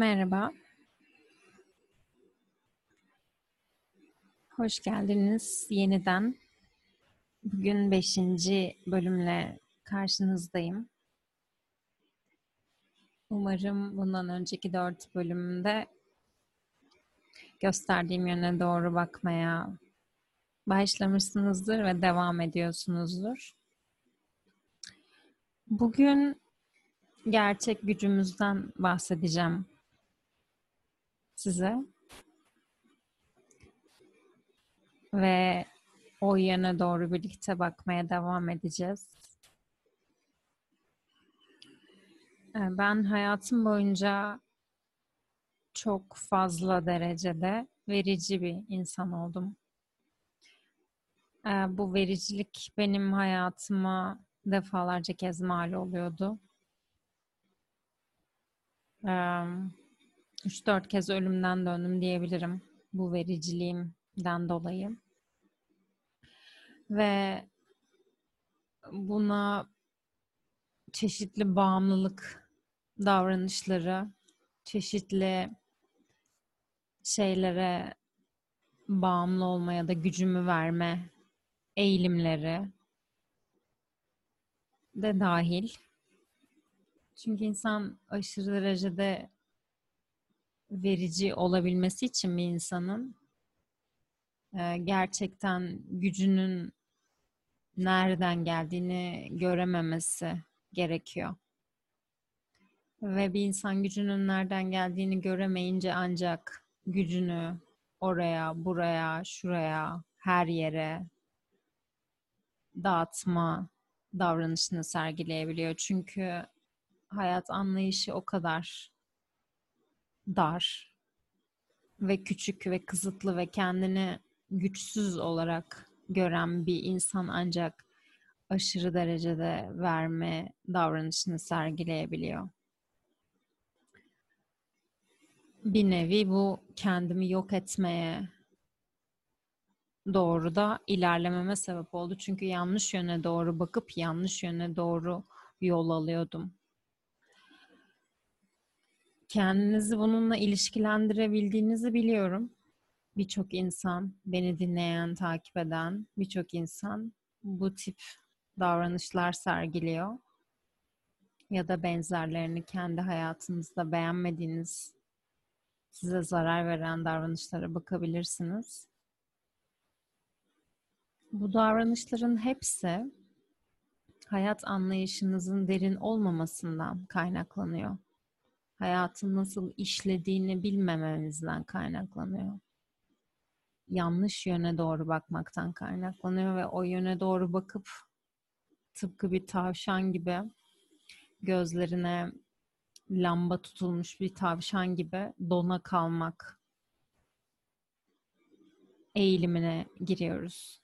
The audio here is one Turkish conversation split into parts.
Merhaba. Hoş geldiniz yeniden. Bugün beşinci bölümle karşınızdayım. Umarım bundan önceki dört bölümde gösterdiğim yöne doğru bakmaya başlamışsınızdır ve devam ediyorsunuzdur. Bugün gerçek gücümüzden bahsedeceğim size. Ve o yöne doğru birlikte bakmaya devam edeceğiz. Ee, ben hayatım boyunca çok fazla derecede verici bir insan oldum. Ee, bu vericilik benim hayatıma defalarca kez mal oluyordu. 3-4 kez ölümden döndüm diyebilirim bu vericiliğimden dolayı. Ve buna çeşitli bağımlılık davranışları, çeşitli şeylere bağımlı olmaya da gücümü verme eğilimleri de dahil. Çünkü insan aşırı derecede verici olabilmesi için bir insanın e, gerçekten gücünün nereden geldiğini görememesi gerekiyor. Ve bir insan gücünün nereden geldiğini göremeyince ancak gücünü oraya, buraya, şuraya, her yere dağıtma davranışını sergileyebiliyor. Çünkü hayat anlayışı o kadar dar ve küçük ve kısıtlı ve kendini güçsüz olarak gören bir insan ancak aşırı derecede verme davranışını sergileyebiliyor. Bir nevi bu kendimi yok etmeye doğru da ilerlememe sebep oldu. Çünkü yanlış yöne doğru bakıp yanlış yöne doğru yol alıyordum kendinizi bununla ilişkilendirebildiğinizi biliyorum. Birçok insan, beni dinleyen, takip eden birçok insan bu tip davranışlar sergiliyor. Ya da benzerlerini kendi hayatınızda beğenmediğiniz, size zarar veren davranışlara bakabilirsiniz. Bu davranışların hepsi hayat anlayışınızın derin olmamasından kaynaklanıyor hayatın nasıl işlediğini bilmememizden kaynaklanıyor. Yanlış yöne doğru bakmaktan kaynaklanıyor ve o yöne doğru bakıp tıpkı bir tavşan gibi gözlerine lamba tutulmuş bir tavşan gibi dona kalmak eğilimine giriyoruz.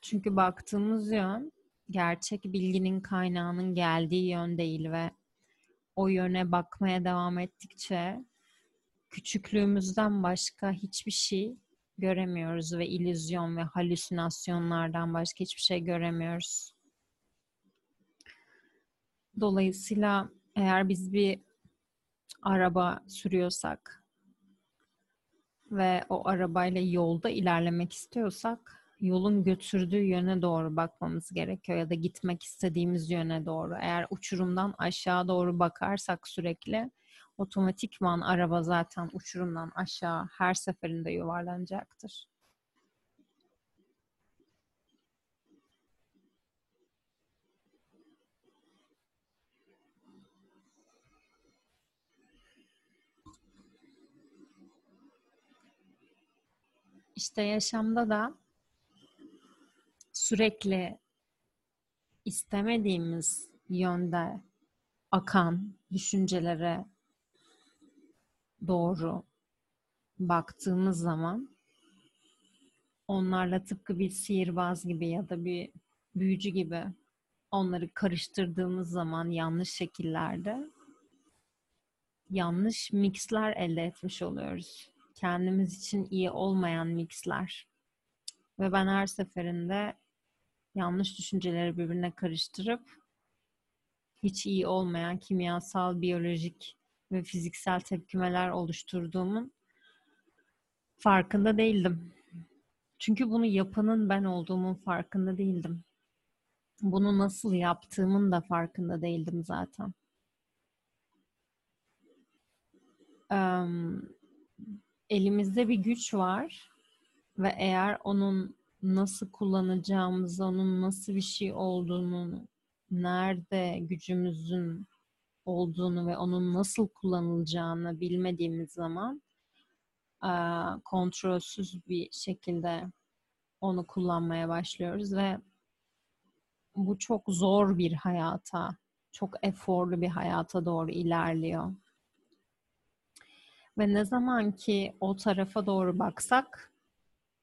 Çünkü baktığımız yön gerçek bilginin kaynağının geldiği yön değil ve o yöne bakmaya devam ettikçe küçüklüğümüzden başka hiçbir şey göremiyoruz ve illüzyon ve halüsinasyonlardan başka hiçbir şey göremiyoruz. Dolayısıyla eğer biz bir araba sürüyorsak ve o arabayla yolda ilerlemek istiyorsak yolun götürdüğü yöne doğru bakmamız gerekiyor ya da gitmek istediğimiz yöne doğru. Eğer uçurumdan aşağı doğru bakarsak sürekli otomatikman araba zaten uçurumdan aşağı her seferinde yuvarlanacaktır. İşte yaşamda da sürekli istemediğimiz yönde akan düşüncelere doğru baktığımız zaman onlarla tıpkı bir sihirbaz gibi ya da bir büyücü gibi onları karıştırdığımız zaman yanlış şekillerde yanlış mixler elde etmiş oluyoruz. Kendimiz için iyi olmayan mixler. Ve ben her seferinde yanlış düşünceleri birbirine karıştırıp hiç iyi olmayan kimyasal, biyolojik ve fiziksel tepkimeler oluşturduğumun farkında değildim. Çünkü bunu yapanın ben olduğumun farkında değildim. Bunu nasıl yaptığımın da farkında değildim zaten. Um, elimizde bir güç var ve eğer onun nasıl kullanacağımızı, onun nasıl bir şey olduğunu, nerede gücümüzün olduğunu ve onun nasıl kullanılacağını bilmediğimiz zaman kontrolsüz bir şekilde onu kullanmaya başlıyoruz ve bu çok zor bir hayata, çok eforlu bir hayata doğru ilerliyor. Ve ne zaman ki o tarafa doğru baksak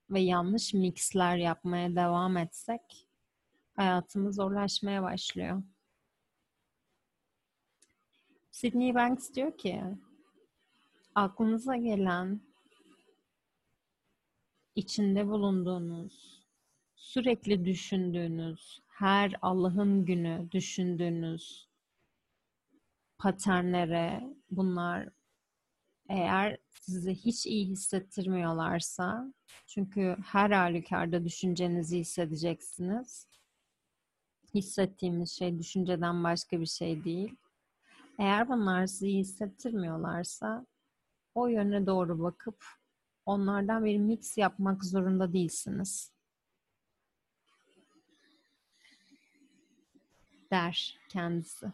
ve yanlış mixler yapmaya devam etsek hayatımız zorlaşmaya başlıyor. Sydney Banks diyor ki aklınıza gelen içinde bulunduğunuz, sürekli düşündüğünüz, her Allah'ın günü düşündüğünüz paternlere bunlar eğer sizi hiç iyi hissettirmiyorlarsa çünkü her halükarda düşüncenizi hissedeceksiniz. Hissettiğimiz şey düşünceden başka bir şey değil. Eğer bunlar sizi iyi hissettirmiyorlarsa o yöne doğru bakıp onlardan bir mix yapmak zorunda değilsiniz. Der kendisi.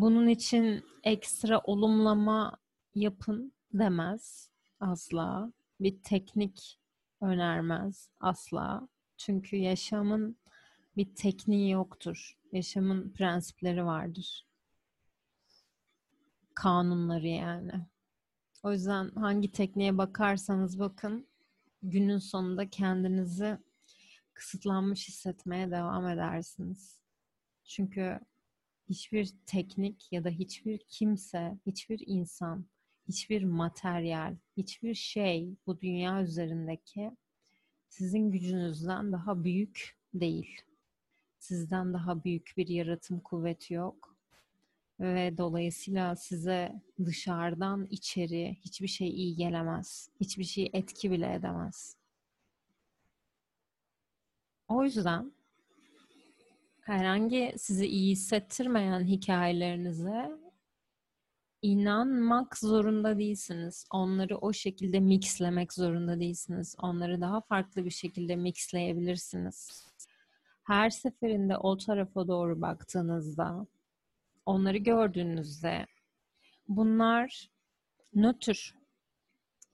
Bunun için ekstra olumlama yapın demez asla. Bir teknik önermez asla. Çünkü yaşamın bir tekniği yoktur. Yaşamın prensipleri vardır. Kanunları yani. O yüzden hangi tekniğe bakarsanız bakın günün sonunda kendinizi kısıtlanmış hissetmeye devam edersiniz. Çünkü hiçbir teknik ya da hiçbir kimse, hiçbir insan, hiçbir materyal, hiçbir şey bu dünya üzerindeki sizin gücünüzden daha büyük değil. Sizden daha büyük bir yaratım kuvveti yok. Ve dolayısıyla size dışarıdan içeri hiçbir şey iyi gelemez. Hiçbir şey etki bile edemez. O yüzden herhangi sizi iyi hissettirmeyen hikayelerinize inanmak zorunda değilsiniz. Onları o şekilde mixlemek zorunda değilsiniz. Onları daha farklı bir şekilde mixleyebilirsiniz. Her seferinde o tarafa doğru baktığınızda, onları gördüğünüzde bunlar nötr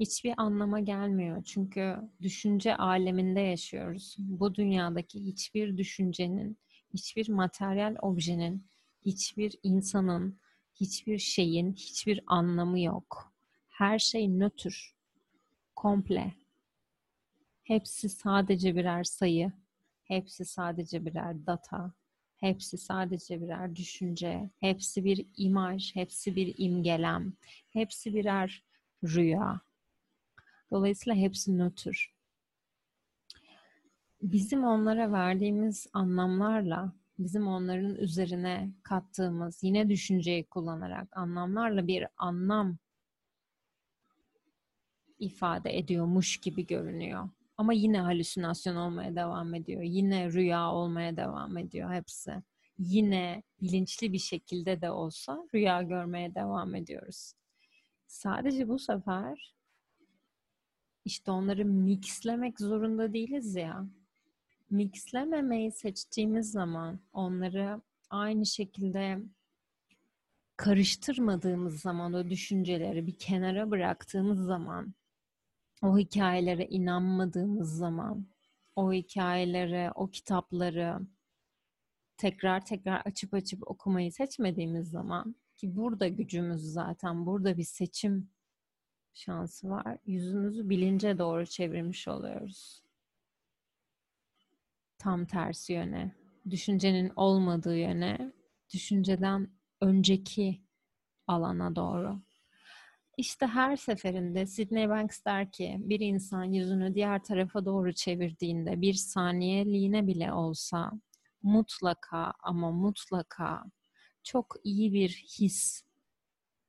hiçbir anlama gelmiyor. Çünkü düşünce aleminde yaşıyoruz. Bu dünyadaki hiçbir düşüncenin hiçbir materyal objenin, hiçbir insanın, hiçbir şeyin hiçbir anlamı yok. Her şey nötr, komple. Hepsi sadece birer sayı, hepsi sadece birer data, hepsi sadece birer düşünce, hepsi bir imaj, hepsi bir imgelem, hepsi birer rüya. Dolayısıyla hepsi nötr bizim onlara verdiğimiz anlamlarla, bizim onların üzerine kattığımız yine düşünceyi kullanarak anlamlarla bir anlam ifade ediyormuş gibi görünüyor. Ama yine halüsinasyon olmaya devam ediyor. Yine rüya olmaya devam ediyor hepsi. Yine bilinçli bir şekilde de olsa rüya görmeye devam ediyoruz. Sadece bu sefer işte onları mixlemek zorunda değiliz ya mixlememeyi seçtiğimiz zaman onları aynı şekilde karıştırmadığımız zaman o düşünceleri bir kenara bıraktığımız zaman o hikayelere inanmadığımız zaman o hikayelere, o kitapları tekrar tekrar açıp açıp okumayı seçmediğimiz zaman ki burada gücümüz zaten burada bir seçim şansı var. Yüzümüzü bilince doğru çevirmiş oluyoruz tam tersi yöne, düşüncenin olmadığı yöne, düşünceden önceki alana doğru. İşte her seferinde Sidney Banks der ki bir insan yüzünü diğer tarafa doğru çevirdiğinde bir saniyeliğine bile olsa mutlaka ama mutlaka çok iyi bir his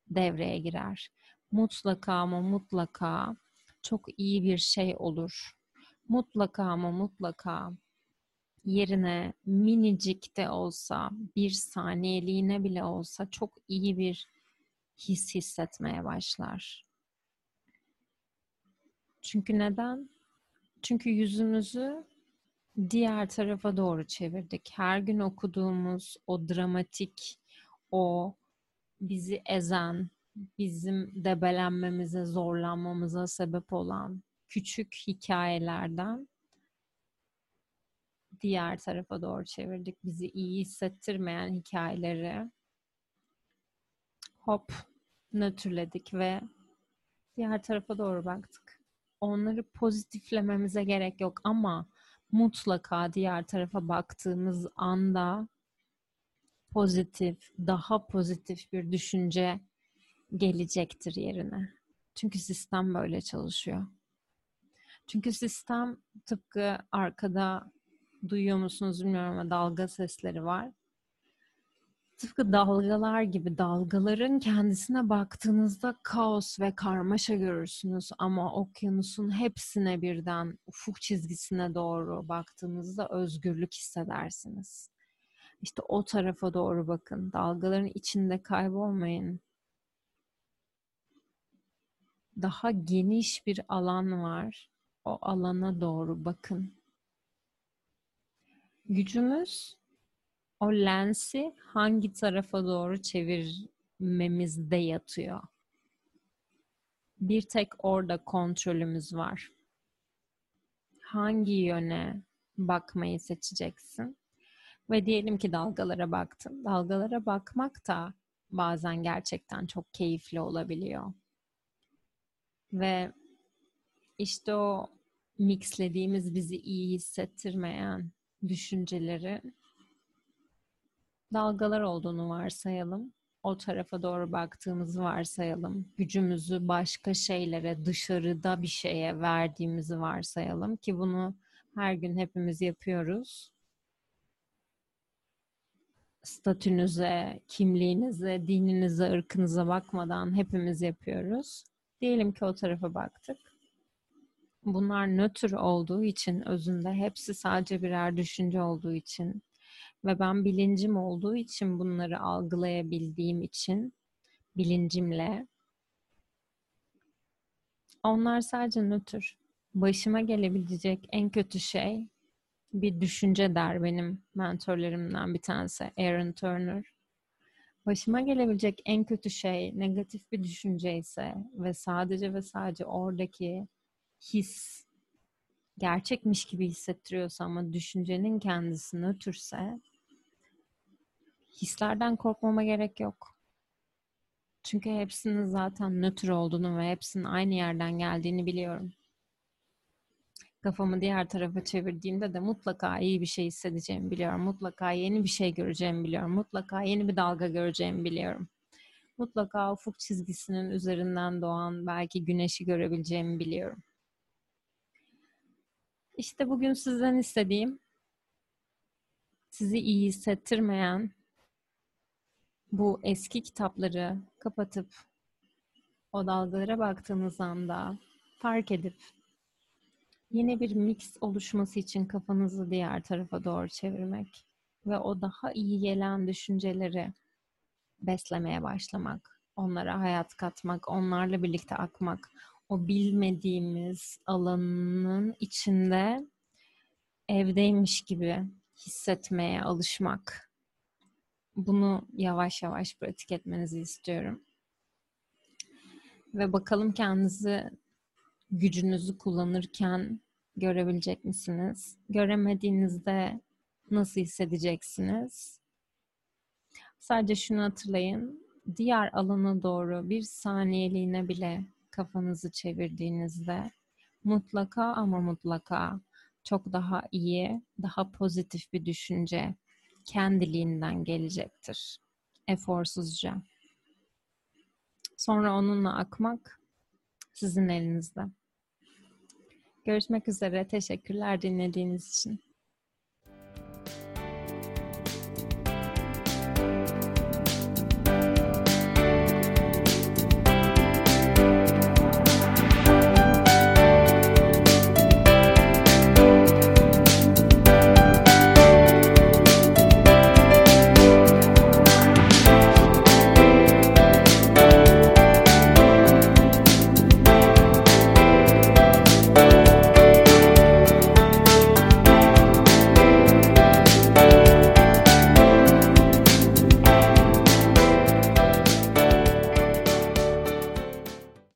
devreye girer. Mutlaka ama mutlaka çok iyi bir şey olur. Mutlaka ama mutlaka yerine minicik de olsa bir saniyeliğine bile olsa çok iyi bir his hissetmeye başlar. Çünkü neden? Çünkü yüzümüzü diğer tarafa doğru çevirdik. Her gün okuduğumuz o dramatik, o bizi ezen, bizim debelenmemize, zorlanmamıza sebep olan küçük hikayelerden diğer tarafa doğru çevirdik. Bizi iyi hissettirmeyen hikayeleri hop nötrledik ve diğer tarafa doğru baktık. Onları pozitiflememize gerek yok ama mutlaka diğer tarafa baktığımız anda pozitif, daha pozitif bir düşünce gelecektir yerine. Çünkü sistem böyle çalışıyor. Çünkü sistem tıpkı arkada duyuyor musunuz bilmiyorum ama dalga sesleri var. Tıpkı dalgalar gibi dalgaların kendisine baktığınızda kaos ve karmaşa görürsünüz ama okyanusun hepsine birden ufuk çizgisine doğru baktığınızda özgürlük hissedersiniz. İşte o tarafa doğru bakın. Dalgaların içinde kaybolmayın. Daha geniş bir alan var. O alana doğru bakın. Gücümüz o lensi hangi tarafa doğru çevirmemizde yatıyor. Bir tek orada kontrolümüz var. Hangi yöne bakmayı seçeceksin? Ve diyelim ki dalgalara baktın. Dalgalara bakmak da bazen gerçekten çok keyifli olabiliyor. Ve işte o mixlediğimiz bizi iyi hissettirmeyen düşünceleri dalgalar olduğunu varsayalım. O tarafa doğru baktığımızı varsayalım. Gücümüzü başka şeylere, dışarıda bir şeye verdiğimizi varsayalım ki bunu her gün hepimiz yapıyoruz. Statünüze, kimliğinize, dininize, ırkınıza bakmadan hepimiz yapıyoruz. Diyelim ki o tarafa baktık. Bunlar nötr olduğu için özünde hepsi sadece birer düşünce olduğu için ve ben bilincim olduğu için bunları algılayabildiğim için bilincimle onlar sadece nötr. Başıma gelebilecek en kötü şey bir düşünce der benim mentorlarımdan bir tanesi Aaron Turner. Başıma gelebilecek en kötü şey negatif bir düşünce ise ve sadece ve sadece oradaki his gerçekmiş gibi hissettiriyorsa ama düşüncenin kendisi nötrse hislerden korkmama gerek yok. Çünkü hepsinin zaten nötr olduğunu ve hepsinin aynı yerden geldiğini biliyorum. Kafamı diğer tarafa çevirdiğimde de mutlaka iyi bir şey hissedeceğimi biliyorum. Mutlaka yeni bir şey göreceğimi biliyorum. Mutlaka yeni bir dalga göreceğimi biliyorum. Mutlaka ufuk çizgisinin üzerinden doğan belki güneşi görebileceğimi biliyorum. İşte bugün sizden istediğim sizi iyi hissettirmeyen bu eski kitapları kapatıp o dalgalara baktığınız anda fark edip yeni bir mix oluşması için kafanızı diğer tarafa doğru çevirmek ve o daha iyi gelen düşünceleri beslemeye başlamak, onlara hayat katmak, onlarla birlikte akmak, o bilmediğimiz alanının içinde evdeymiş gibi hissetmeye alışmak bunu yavaş yavaş pratik etmenizi istiyorum. Ve bakalım kendinizi gücünüzü kullanırken görebilecek misiniz? Göremediğinizde nasıl hissedeceksiniz? Sadece şunu hatırlayın. Diğer alana doğru bir saniyeliğine bile kafanızı çevirdiğinizde mutlaka ama mutlaka çok daha iyi, daha pozitif bir düşünce kendiliğinden gelecektir. Eforsuzca. Sonra onunla akmak sizin elinizde. Görüşmek üzere. Teşekkürler dinlediğiniz için.